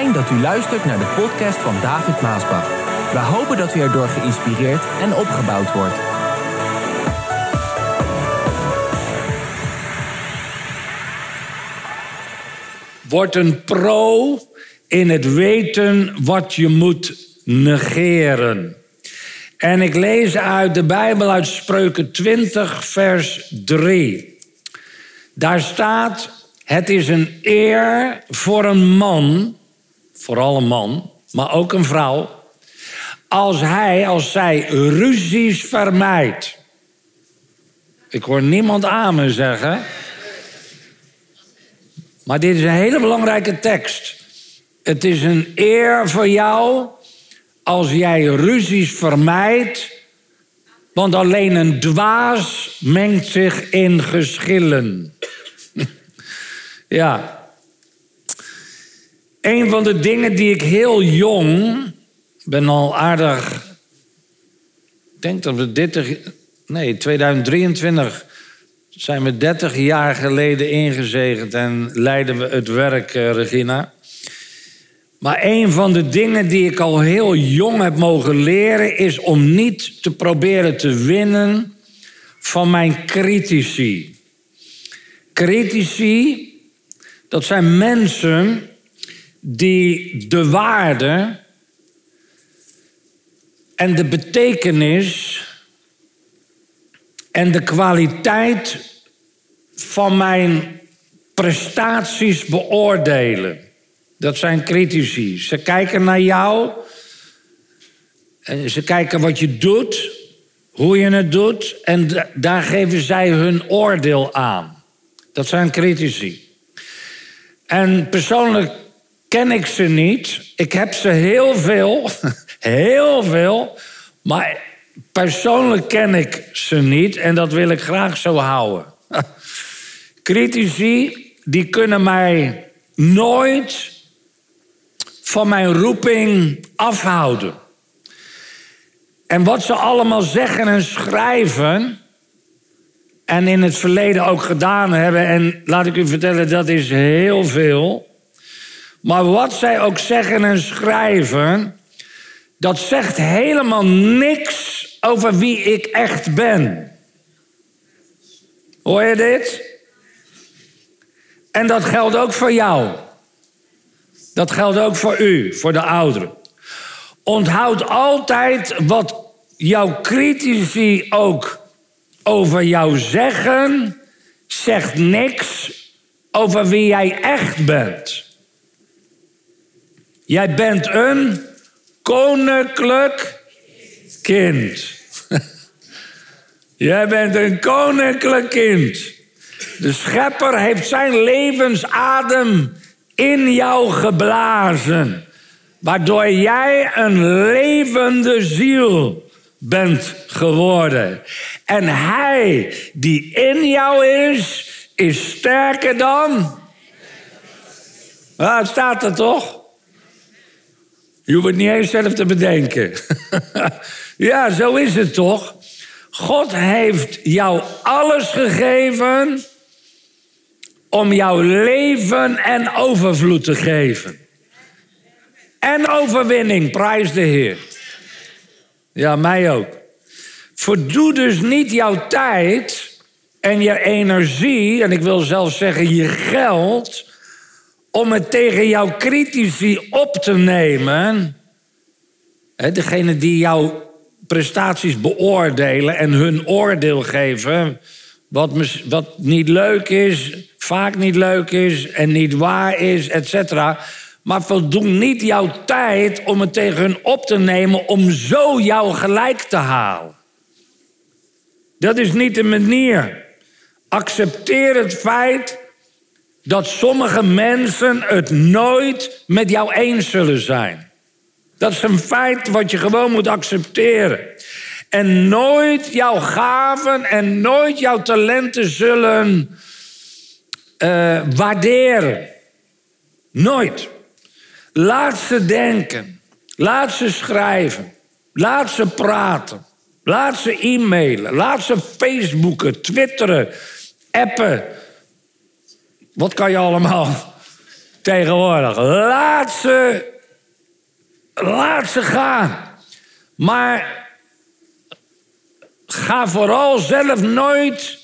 Dat u luistert naar de podcast van David Maasbach. We hopen dat u erdoor geïnspireerd en opgebouwd wordt. Word een pro in het weten wat je moet negeren. En ik lees uit de Bijbel uit Spreuken 20, vers 3. Daar staat: Het is een eer voor een man, vooral een man, maar ook een vrouw, als hij, als zij ruzies vermijdt. Ik hoor niemand amen zeggen. Maar dit is een hele belangrijke tekst. Het is een eer voor jou als jij ruzies vermijdt, want alleen een dwaas mengt zich in geschillen. ja. Een van de dingen die ik heel jong, ben al aardig, ik denk dat we 30, nee, 2023 zijn we 30 jaar geleden ingezegend en leiden we het werk, eh, Regina. Maar een van de dingen die ik al heel jong heb mogen leren is om niet te proberen te winnen van mijn critici. Critici, dat zijn mensen die de waarde en de betekenis en de kwaliteit van mijn prestaties beoordelen. Dat zijn critici. Ze kijken naar jou. En ze kijken wat je doet, hoe je het doet. En daar geven zij hun oordeel aan. Dat zijn critici. En persoonlijk ken ik ze niet. Ik heb ze heel veel. Heel veel. Maar persoonlijk ken ik ze niet. En dat wil ik graag zo houden. Critici, die kunnen mij nooit van mijn roeping afhouden. En wat ze allemaal zeggen en schrijven, en in het verleden ook gedaan hebben, en laat ik u vertellen, dat is heel veel. Maar wat zij ook zeggen en schrijven, dat zegt helemaal niks over wie ik echt ben. Hoor je dit? En dat geldt ook voor jou. Dat geldt ook voor u, voor de ouderen. Onthoud altijd wat jouw critici ook over jou zeggen, zegt niks over wie jij echt bent. Jij bent een koninklijk kind. jij bent een koninklijk kind. De schepper heeft zijn levensadem in jou geblazen. Waardoor jij een levende ziel bent geworden. En hij die in jou is, is sterker dan. Ah, het staat er toch? Je hoeft het niet eens zelf te bedenken. ja, zo is het toch? God heeft jou alles gegeven om jouw leven en overvloed te geven. En overwinning, prijs de Heer. Ja, mij ook. Verdoe dus niet jouw tijd en je energie, en ik wil zelfs zeggen je geld, om het tegen jouw critici op te nemen. degene die jouw prestaties beoordelen en hun oordeel geven, wat, wat niet leuk is, vaak niet leuk is en niet waar is, et cetera. Maar voldoen niet jouw tijd om het tegen hun op te nemen om zo jou gelijk te halen. Dat is niet de manier. Accepteer het feit dat sommige mensen het nooit met jou eens zullen zijn. Dat is een feit wat je gewoon moet accepteren. En nooit jouw gaven en nooit jouw talenten zullen uh, waarderen. Nooit. Laat ze denken. Laat ze schrijven. Laat ze praten. Laat ze e-mailen. Laat ze Facebooken, Twitteren, appen. Wat kan je allemaal? tegenwoordig. Laat ze, laat ze gaan. Maar ga vooral zelf nooit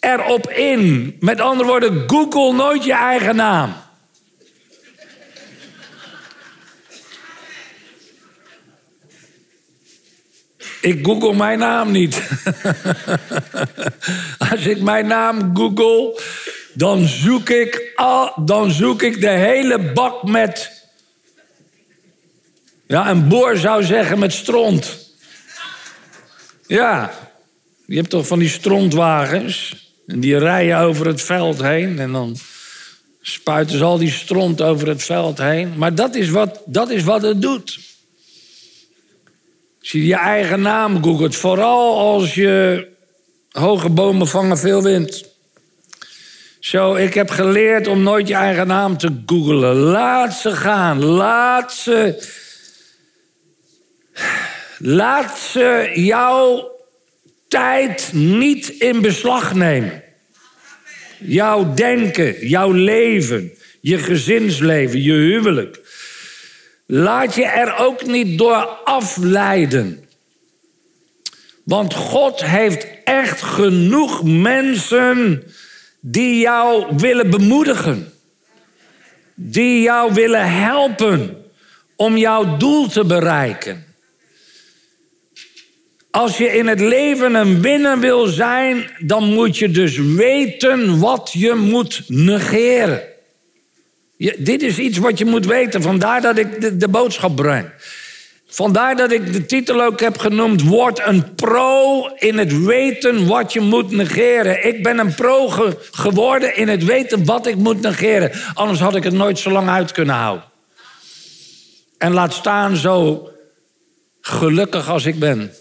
erop in. Met andere woorden, Google nooit je eigen naam. Ik google mijn naam niet. Als ik mijn naam google, dan zoek ik, al, dan zoek ik de hele bak met. Ja, een boer zou zeggen met stront. Ja, je hebt toch van die strontwagens. En die rijden over het veld heen. En dan spuiten ze al die stront over het veld heen. Maar dat is wat, dat is wat het doet. Als je je eigen naam googelt, vooral als je hoge bomen vangen veel wind. Zo, ik heb geleerd om nooit je eigen naam te googelen. Laat ze gaan. Laat ze. Laat ze jouw tijd niet in beslag nemen. Jouw denken, jouw leven, je gezinsleven, je huwelijk. Laat je er ook niet door afleiden. Want God heeft echt genoeg mensen die jou willen bemoedigen. Die jou willen helpen om jouw doel te bereiken. Als je in het leven een winnaar wil zijn, dan moet je dus weten wat je moet negeren. Dit is iets wat je moet weten, vandaar dat ik de boodschap breng. Vandaar dat ik de titel ook heb genoemd: Word een pro in het weten wat je moet negeren. Ik ben een pro geworden in het weten wat ik moet negeren. Anders had ik het nooit zo lang uit kunnen houden. En laat staan zo gelukkig als ik ben.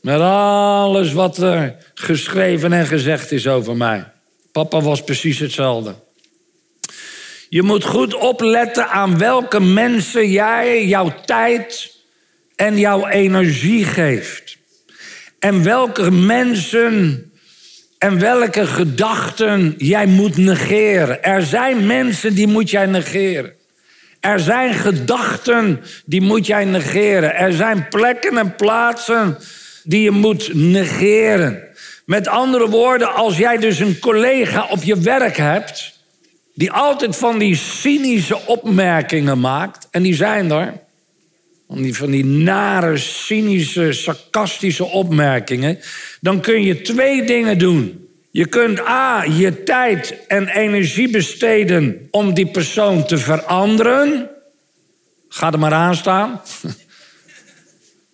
Met alles wat er geschreven en gezegd is over mij. Papa was precies hetzelfde. Je moet goed opletten aan welke mensen jij jouw tijd en jouw energie geeft. En welke mensen en welke gedachten jij moet negeren. Er zijn mensen die moet jij negeren. Er zijn gedachten die moet jij negeren. Er zijn plekken en plaatsen die je moet negeren. Met andere woorden, als jij dus een collega op je werk hebt die altijd van die cynische opmerkingen maakt, en die zijn er, van die, van die nare, cynische, sarcastische opmerkingen, dan kun je twee dingen doen. Je kunt A, je tijd en energie besteden om die persoon te veranderen. Ga er maar aan staan.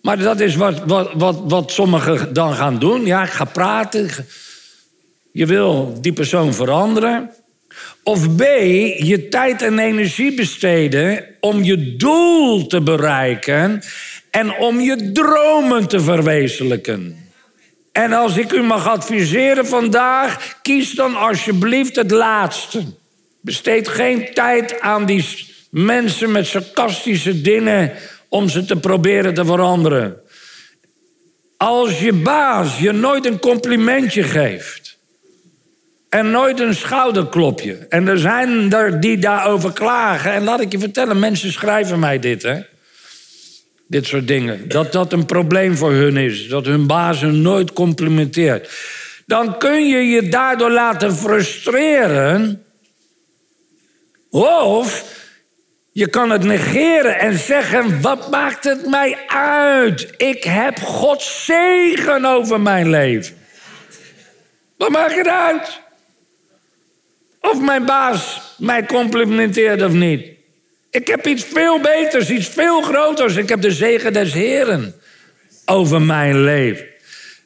Maar dat is wat, wat, wat, wat sommigen dan gaan doen. Ja, ik ga praten. Je wil die persoon veranderen. Of B, je tijd en energie besteden om je doel te bereiken en om je dromen te verwezenlijken. En als ik u mag adviseren vandaag, kies dan alsjeblieft het laatste. Besteed geen tijd aan die mensen met sarcastische dingen om ze te proberen te veranderen. Als je baas je nooit een complimentje geeft en nooit een schouderklopje, en er zijn er die daarover klagen, en laat ik je vertellen, mensen schrijven mij dit, hè. Dit soort dingen. Dat dat een probleem voor hun is. Dat hun baas hun nooit complimenteert. Dan kun je je daardoor laten frustreren. Of je kan het negeren en zeggen: wat maakt het mij uit? Ik heb Gods zegen over mijn leven. Wat maakt het uit? Of mijn baas mij complimenteert of niet. Ik heb iets veel beters, iets veel groters. Ik heb de zegen des Heren over mijn leven.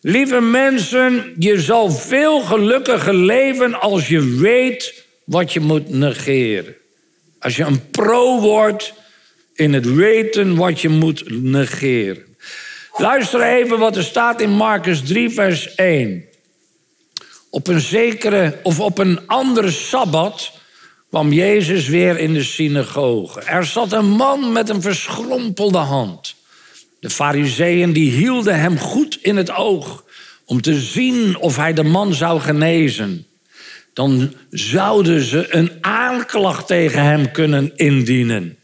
Lieve mensen, je zal veel gelukkiger leven als je weet wat je moet negeren. Als je een pro wordt in het weten wat je moet negeren. Luister even wat er staat in Marcus 3, vers 1. Op een zekere of op een andere sabbat kwam Jezus weer in de synagoge. Er zat een man met een verschrompelde hand. De fariseeën die hielden hem goed in het oog om te zien of hij de man zou genezen. dan zouden ze een aanklacht tegen hem kunnen indienen.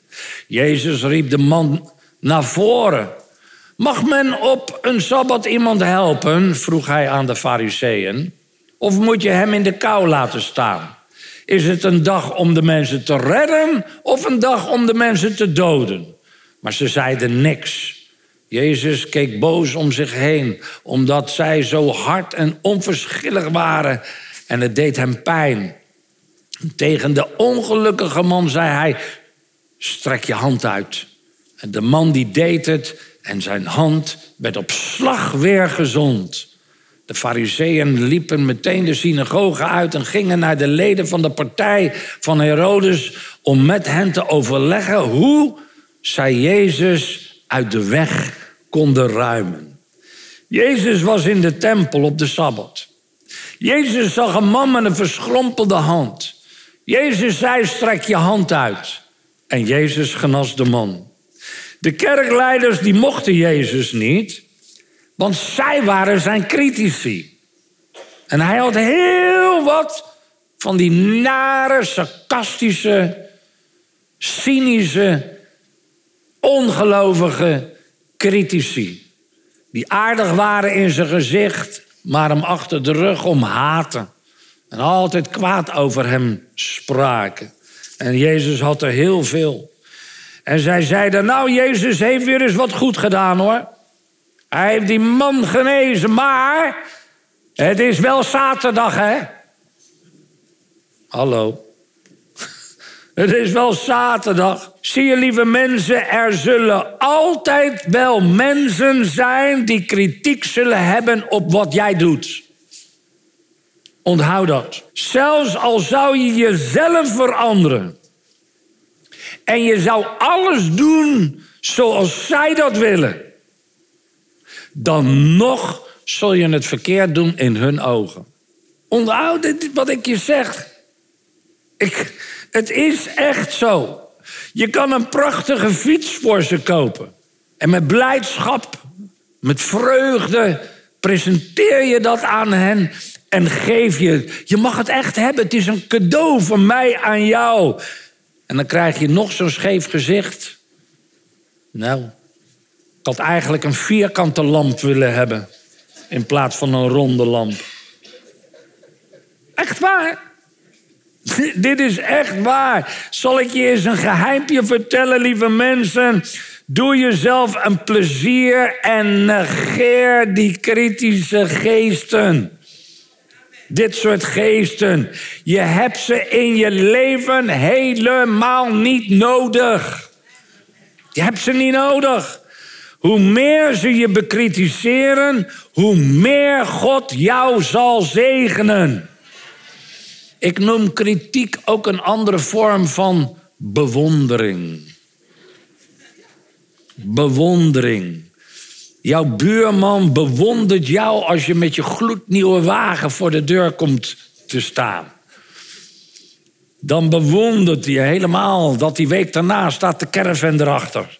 Jezus riep de man naar voren. Mag men op een sabbat iemand helpen? vroeg hij aan de Fariseeën. Of moet je hem in de kou laten staan? Is het een dag om de mensen te redden of een dag om de mensen te doden? Maar ze zeiden niks. Jezus keek boos om zich heen, omdat zij zo hard en onverschillig waren en het deed hem pijn. Tegen de ongelukkige man zei hij: Strek je hand uit. En de man die deed het en zijn hand werd op slag weer gezond. De fariseeën liepen meteen de synagoge uit en gingen naar de leden van de partij van Herodes om met hen te overleggen hoe zij Jezus uit de weg konden ruimen. Jezus was in de tempel op de Sabbat. Jezus zag een man met een verschrompelde hand. Jezus zei: strek je hand uit. En Jezus genas de man. De kerkleiders die mochten Jezus niet, want zij waren zijn critici. En hij had heel wat van die nare, sarcastische, cynische, ongelovige critici. Die aardig waren in zijn gezicht, maar hem achter de rug om haten. En altijd kwaad over hem spraken. En Jezus had er heel veel. En zij zeiden, nou Jezus heeft weer eens wat goed gedaan hoor. Hij heeft die man genezen, maar het is wel zaterdag hè. Hallo. Het is wel zaterdag. Zie je, lieve mensen, er zullen altijd wel mensen zijn die kritiek zullen hebben op wat jij doet. Onthoud dat. Zelfs al zou je jezelf veranderen. En je zou alles doen zoals zij dat willen. Dan nog zul je het verkeerd doen in hun ogen. Onthoud dit wat ik je zeg. Ik, het is echt zo. Je kan een prachtige fiets voor ze kopen. En met blijdschap, met vreugde, presenteer je dat aan hen en geef je. Je mag het echt hebben. Het is een cadeau van mij aan jou. En dan krijg je nog zo'n scheef gezicht. Nou, ik had eigenlijk een vierkante lamp willen hebben. In plaats van een ronde lamp. Echt waar. Dit is echt waar. Zal ik je eens een geheimpje vertellen, lieve mensen? Doe jezelf een plezier en negeer die kritische geesten. Dit soort geesten. Je hebt ze in je leven helemaal niet nodig. Je hebt ze niet nodig. Hoe meer ze je bekritiseren, hoe meer God jou zal zegenen. Ik noem kritiek ook een andere vorm van bewondering. Bewondering. Jouw buurman bewondert jou als je met je gloednieuwe wagen voor de deur komt te staan. Dan bewondert hij helemaal dat die week daarna staat de caravan erachter.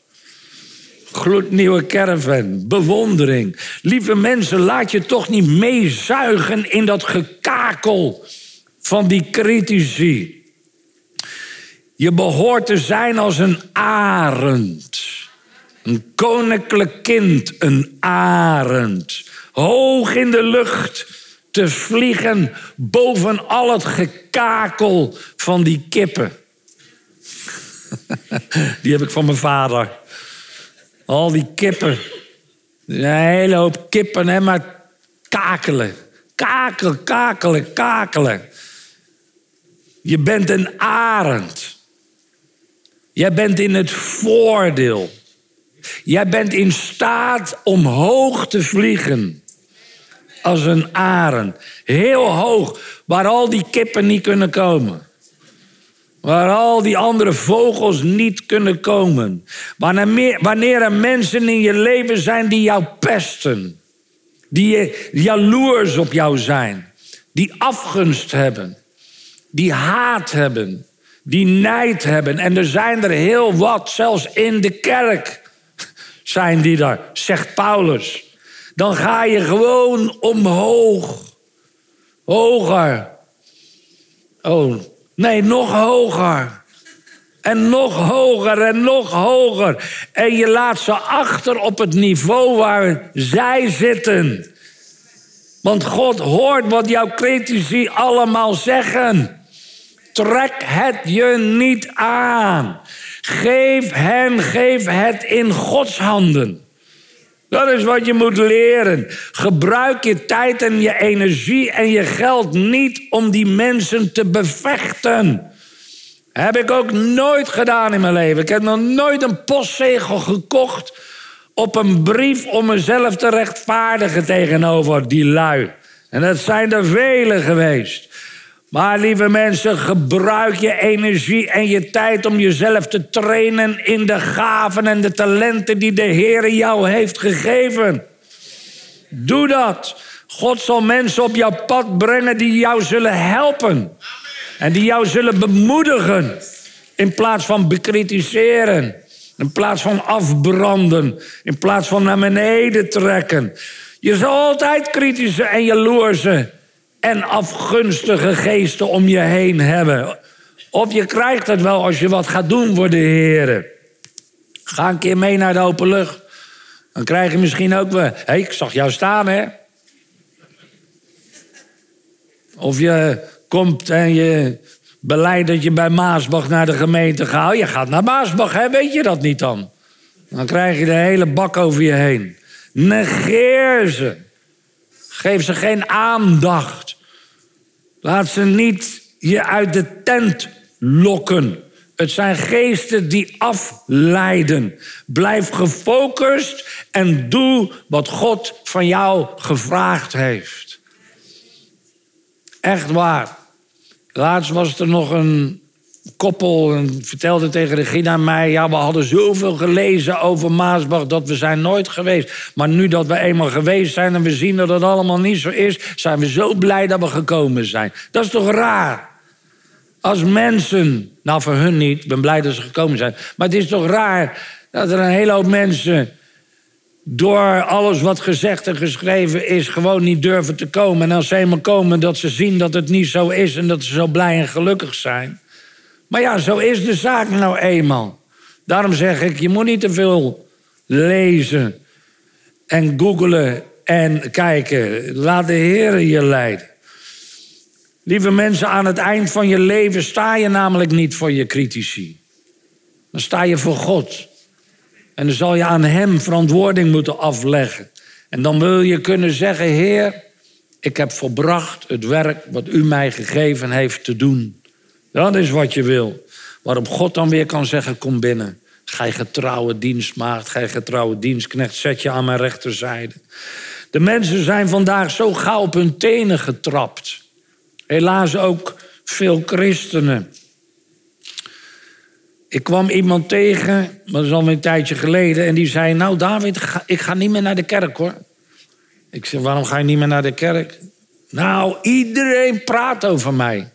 Gloednieuwe caravan, bewondering. Lieve mensen, laat je toch niet meezuigen in dat gekakel van die critici. Je behoort te zijn als een arend. Een koninklijk kind, een arend. Hoog in de lucht te vliegen boven al het gekakel van die kippen. Die heb ik van mijn vader. Al die kippen. Een hele hoop kippen, hè, maar kakelen. Kakelen, kakelen, kakelen. Je bent een arend. Jij bent in het voordeel. Jij bent in staat om hoog te vliegen. Als een arend. Heel hoog, waar al die kippen niet kunnen komen. Waar al die andere vogels niet kunnen komen. Wanneer er mensen in je leven zijn die jou pesten. Die jaloers op jou zijn. Die afgunst hebben die haat hebben, die nijd hebben. En er zijn er heel wat, zelfs in de kerk zijn die daar, zegt Paulus. Dan ga je gewoon omhoog, hoger. Oh, nee, nog hoger. En nog hoger en nog hoger. En je laat ze achter op het niveau waar zij zitten. Want God hoort wat jouw critici allemaal zeggen. Trek het je niet aan. Geef hen, geef het in Gods handen. Dat is wat je moet leren. Gebruik je tijd en je energie en je geld niet om die mensen te bevechten. Heb ik ook nooit gedaan in mijn leven. Ik heb nog nooit een postzegel gekocht op een brief om mezelf te rechtvaardigen tegenover die lui. En dat zijn er vele geweest. Maar lieve mensen, gebruik je energie en je tijd om jezelf te trainen in de gaven en de talenten die de Heer jou heeft gegeven. Doe dat. God zal mensen op jouw pad brengen die jou zullen helpen. En die jou zullen bemoedigen. In plaats van bekritiseren. In plaats van afbranden. In plaats van naar beneden trekken. Je zal altijd kritische en jaloerse en afgunstige geesten om je heen hebben. Of je krijgt het wel als je wat gaat doen voor de Heer. Ga een keer mee naar de open lucht. Dan krijg je misschien ook wel. Hé, hey, ik zag jou staan, hè? Of je komt en je beleid dat je bij Maasbach naar de gemeente gaat. Je gaat naar Maasbach, hè? Weet je dat niet dan? Dan krijg je de hele bak over je heen. Negeer ze. Geef ze geen aandacht. Laat ze niet je uit de tent lokken. Het zijn geesten die afleiden. Blijf gefocust en doe wat God van jou gevraagd heeft. Echt waar. Laatst was er nog een koppel en vertelde tegen Regina mij... ja, we hadden zoveel gelezen over Maasbach dat we zijn nooit geweest. Maar nu dat we eenmaal geweest zijn en we zien dat het allemaal niet zo is... zijn we zo blij dat we gekomen zijn. Dat is toch raar? Als mensen, nou voor hun niet, ik ben blij dat ze gekomen zijn... maar het is toch raar dat er een hele hoop mensen... door alles wat gezegd en geschreven is, gewoon niet durven te komen. En als ze eenmaal komen, dat ze zien dat het niet zo is... en dat ze zo blij en gelukkig zijn... Maar ja, zo is de zaak nou eenmaal. Daarom zeg ik, je moet niet te veel lezen en googelen en kijken. Laat de Heer je leiden. Lieve mensen, aan het eind van je leven sta je namelijk niet voor je critici. Dan sta je voor God. En dan zal je aan Hem verantwoording moeten afleggen. En dan wil je kunnen zeggen, Heer, ik heb volbracht het werk wat U mij gegeven heeft te doen. Dat is wat je wil. Waarop God dan weer kan zeggen: Kom binnen. Gij getrouwe dienstmaagd, gij getrouwe dienstknecht, zet je aan mijn rechterzijde. De mensen zijn vandaag zo gauw op hun tenen getrapt. Helaas ook veel christenen. Ik kwam iemand tegen, maar dat is al een tijdje geleden, en die zei: Nou, David, ik ga niet meer naar de kerk hoor. Ik zeg: Waarom ga je niet meer naar de kerk? Nou, iedereen praat over mij.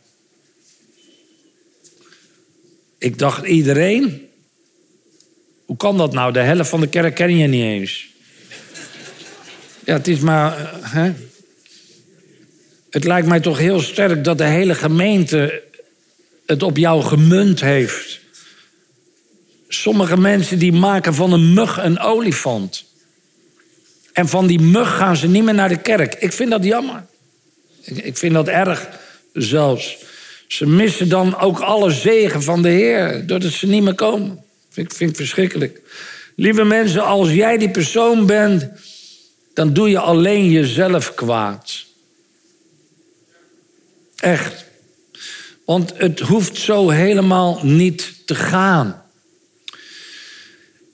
Ik dacht, iedereen? Hoe kan dat nou? De helft van de kerk ken je niet eens. Ja, het is maar. Eh, hè? Het lijkt mij toch heel sterk dat de hele gemeente het op jou gemunt heeft. Sommige mensen die maken van een mug een olifant. En van die mug gaan ze niet meer naar de kerk. Ik vind dat jammer. Ik vind dat erg zelfs. Ze missen dan ook alle zegen van de Heer, doordat ze niet meer komen. Ik vind ik verschrikkelijk. Lieve mensen, als jij die persoon bent, dan doe je alleen jezelf kwaad. Echt. Want het hoeft zo helemaal niet te gaan.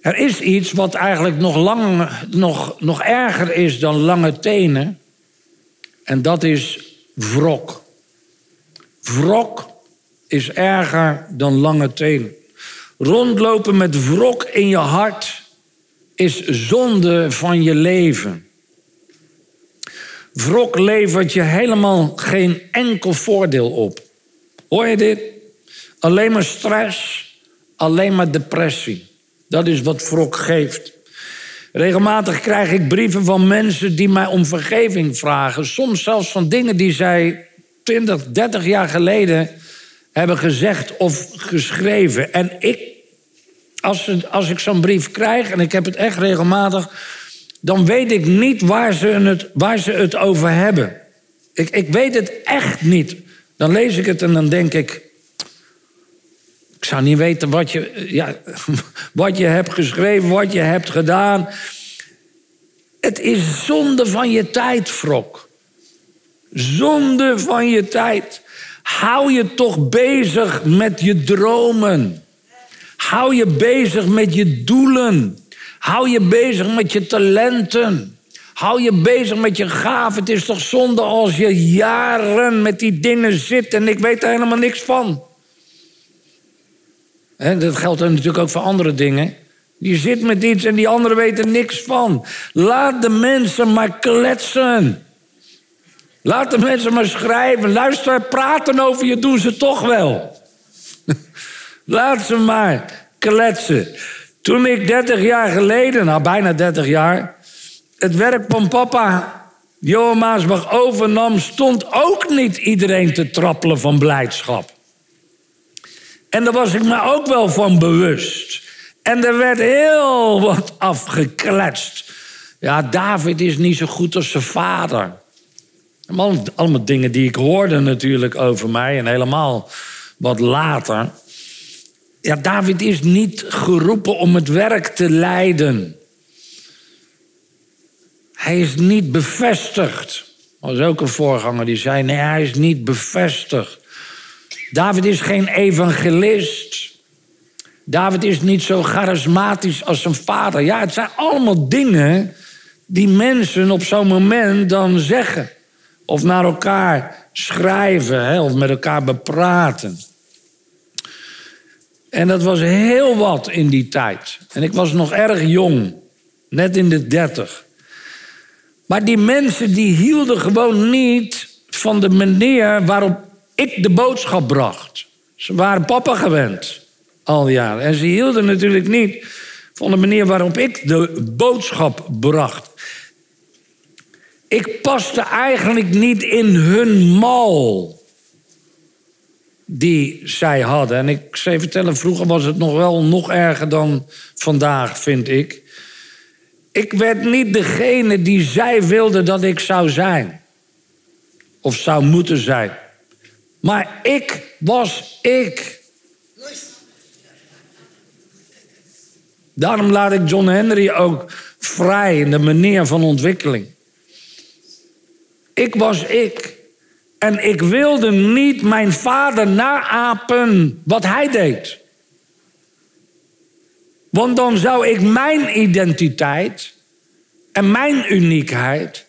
Er is iets wat eigenlijk nog, lang, nog, nog erger is dan lange tenen. En dat is wrok. Wrok is erger dan lange tenen. Rondlopen met wrok in je hart is zonde van je leven. Wrok levert je helemaal geen enkel voordeel op. Hoor je dit? Alleen maar stress, alleen maar depressie. Dat is wat wrok geeft. Regelmatig krijg ik brieven van mensen die mij om vergeving vragen. Soms zelfs van dingen die zij 20, 30 jaar geleden hebben gezegd of geschreven. En ik, als, als ik zo'n brief krijg, en ik heb het echt regelmatig, dan weet ik niet waar ze het, waar ze het over hebben. Ik, ik weet het echt niet. Dan lees ik het en dan denk ik. Ik zou niet weten wat je, ja, wat je hebt geschreven, wat je hebt gedaan. Het is zonde van je tijd, Frok. Zonde van je tijd. Hou je toch bezig met je dromen. Hou je bezig met je doelen. Hou je bezig met je talenten. Hou je bezig met je gaven. Het is toch zonde als je jaren met die dingen zit en ik weet er helemaal niks van. En dat geldt natuurlijk ook voor andere dingen. Je zit met iets en die anderen weten niks van. Laat de mensen maar kletsen. Laat de mensen maar schrijven. Luister, praten over je doen ze toch wel. Laat ze maar kletsen. Toen ik 30 jaar geleden, nou bijna 30 jaar, het werk van papa Johan Maasbach overnam, stond ook niet iedereen te trappelen van blijdschap. En daar was ik me ook wel van bewust. En er werd heel wat afgekletst. Ja, David is niet zo goed als zijn vader. Allemaal, allemaal dingen die ik hoorde natuurlijk over mij en helemaal wat later. Ja, David is niet geroepen om het werk te leiden. Hij is niet bevestigd. Er was ook een voorganger die zei: nee, hij is niet bevestigd. David is geen evangelist. David is niet zo charismatisch als zijn vader. Ja, het zijn allemaal dingen die mensen op zo'n moment dan zeggen. Of naar elkaar schrijven, of met elkaar bepraten. En dat was heel wat in die tijd. En ik was nog erg jong, net in de dertig. Maar die mensen die hielden gewoon niet van de manier waarop ik de boodschap bracht. Ze waren papa gewend al die jaren. En ze hielden natuurlijk niet van de manier waarop ik de boodschap bracht. Ik paste eigenlijk niet in hun mal die zij hadden. En ik zou vertellen, vroeger was het nog wel nog erger dan vandaag, vind ik. Ik werd niet degene die zij wilde dat ik zou zijn. Of zou moeten zijn. Maar ik was ik. Daarom laat ik John Henry ook vrij in de manier van ontwikkeling. Ik was ik. En ik wilde niet mijn vader naapen wat hij deed. Want dan zou ik mijn identiteit en mijn uniekheid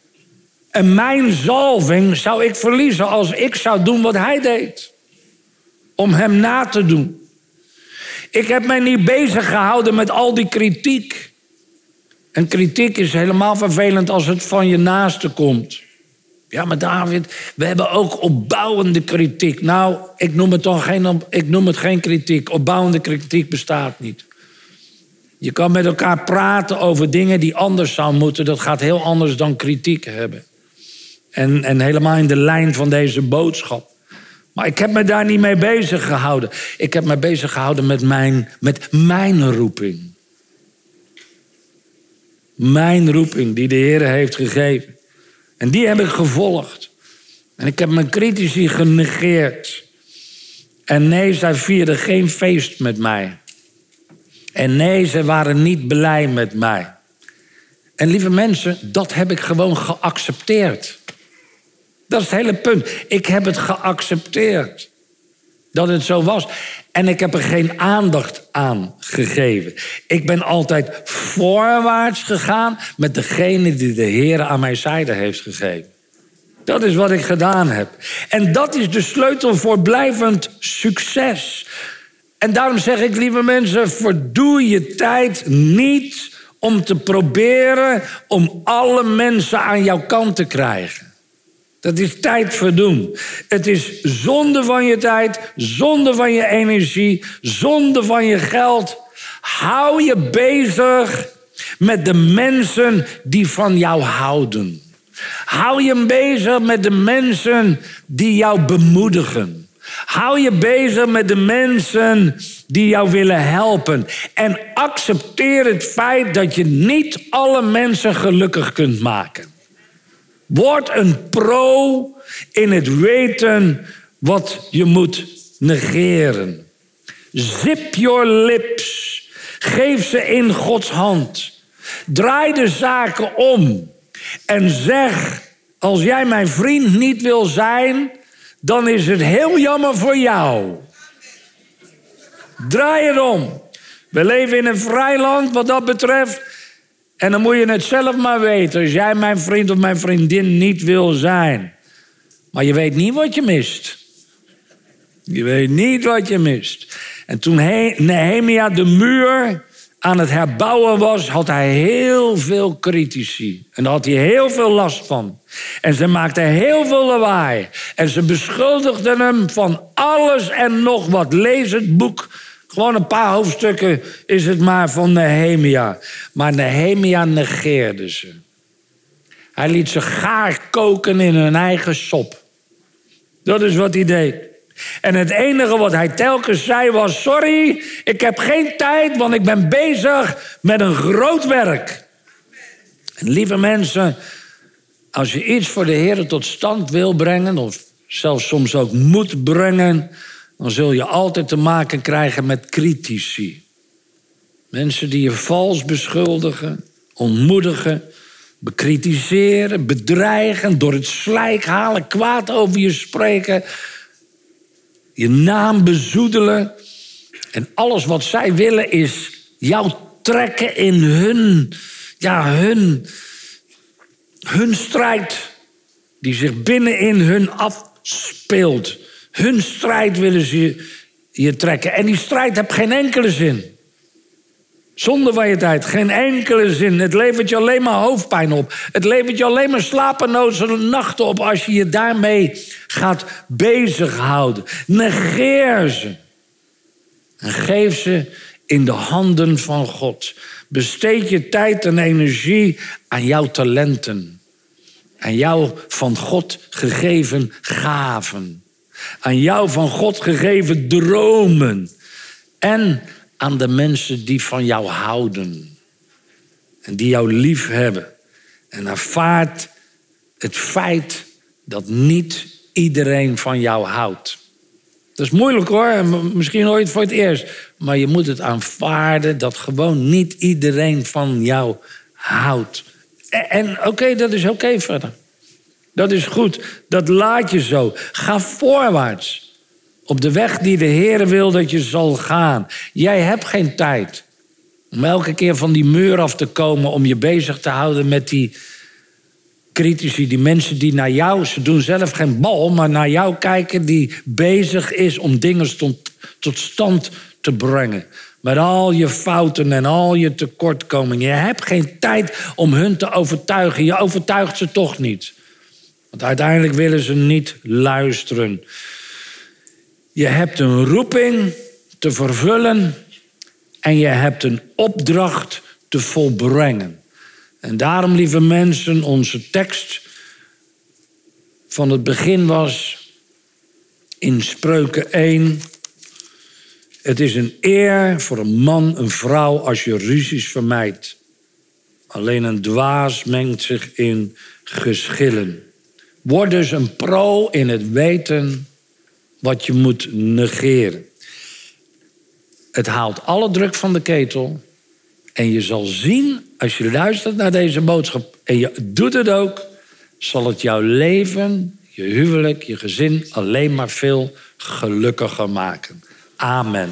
en mijn zalving zou ik verliezen als ik zou doen wat hij deed. Om hem na te doen. Ik heb mij niet bezig gehouden met al die kritiek. En kritiek is helemaal vervelend als het van je naaste komt. Ja, maar David, we hebben ook opbouwende kritiek. Nou, ik noem het, geen, ik noem het geen kritiek. Opbouwende kritiek bestaat niet. Je kan met elkaar praten over dingen die anders zouden moeten. Dat gaat heel anders dan kritiek hebben. En, en helemaal in de lijn van deze boodschap. Maar ik heb me daar niet mee bezig gehouden. Ik heb me bezig gehouden met mijn, met mijn roeping. Mijn roeping die de Heer heeft gegeven. En die heb ik gevolgd. En ik heb mijn critici genegeerd. En nee, zij vierden geen feest met mij. En nee, ze waren niet blij met mij. En lieve mensen, dat heb ik gewoon geaccepteerd. Dat is het hele punt. Ik heb het geaccepteerd. Dat het zo was. En ik heb er geen aandacht aan gegeven. Ik ben altijd voorwaarts gegaan met degene die de Heer aan mijn zijde heeft gegeven. Dat is wat ik gedaan heb. En dat is de sleutel voor blijvend succes. En daarom zeg ik, lieve mensen, verdoe je tijd niet om te proberen om alle mensen aan jouw kant te krijgen. Dat is tijd verdoen. Het is zonde van je tijd, zonde van je energie, zonde van je geld. Hou je bezig met de mensen die van jou houden. Hou je bezig met de mensen die jou bemoedigen. Hou je bezig met de mensen die jou willen helpen. En accepteer het feit dat je niet alle mensen gelukkig kunt maken. Word een pro in het weten wat je moet negeren. Zip your lips. Geef ze in Gods hand. Draai de zaken om. En zeg: Als jij mijn vriend niet wil zijn, dan is het heel jammer voor jou. Draai het om. We leven in een vrij land wat dat betreft. En dan moet je het zelf maar weten. Als jij mijn vriend of mijn vriendin niet wil zijn. Maar je weet niet wat je mist. Je weet niet wat je mist. En toen Nehemia de muur aan het herbouwen was, had hij heel veel critici. En daar had hij heel veel last van. En ze maakten heel veel lawaai. En ze beschuldigden hem van alles en nog wat. Lees het boek. Gewoon een paar hoofdstukken is het maar van Nehemia. Maar Nehemia negeerde ze. Hij liet ze gaar koken in hun eigen sop. Dat is wat hij deed. En het enige wat hij telkens zei was: Sorry, ik heb geen tijd, want ik ben bezig met een groot werk. En lieve mensen, als je iets voor de Heer tot stand wil brengen, of zelfs soms ook moet brengen, dan zul je altijd te maken krijgen met critici. Mensen die je vals beschuldigen, ontmoedigen, bekritiseren, bedreigen, door het slijk halen, kwaad over je spreken je naam bezoedelen. En alles wat zij willen is jou trekken in hun, ja, hun, hun strijd. Die zich binnenin hun afspeelt. Hun strijd willen ze je trekken. En die strijd heeft geen enkele zin. Zonder tijd, geen enkele zin. Het levert je alleen maar hoofdpijn op. Het levert je alleen maar slapeloze nachten op als je je daarmee gaat bezighouden. Negeer ze. En geef ze in de handen van God. Besteed je tijd en energie aan jouw talenten. Aan jouw van God gegeven gaven. Aan jouw van God gegeven dromen. En aan de mensen die van jou houden. En die jou lief hebben. En ervaart het feit dat niet iedereen van jou houdt. Dat is moeilijk hoor, misschien ooit voor het eerst. Maar je moet het aanvaarden dat gewoon niet iedereen van jou houdt. En, oké, dat is oké verder. Dat is goed, dat laat je zo. Ga voorwaarts. Op de weg die de Heer wil dat je zal gaan. Jij hebt geen tijd om elke keer van die muur af te komen om je bezig te houden met die critici, die mensen die naar jou, ze doen zelf geen bal, maar naar jou kijken, die bezig is om dingen tot, stand te brengen. Met al je fouten en al je tekortkomingen. Je hebt geen tijd om hun te overtuigen. Je overtuigt ze toch niet. Want uiteindelijk willen ze niet luisteren. Je hebt een roeping te vervullen en je hebt een opdracht te volbrengen. En daarom, lieve mensen, onze tekst van het begin was in Spreuken 1. Het is een eer voor een man, een vrouw, als je ruzies vermijdt. Alleen een dwaas mengt zich in geschillen. Word dus een pro in het weten wat je moet negeren. Het haalt alle druk van de ketel. En je zal zien, als je luistert naar deze boodschap en je doet het ook, zal het jouw leven, je huwelijk, je gezin alleen maar veel gelukkiger maken. Amen.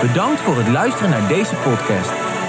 Bedankt voor het luisteren naar deze podcast.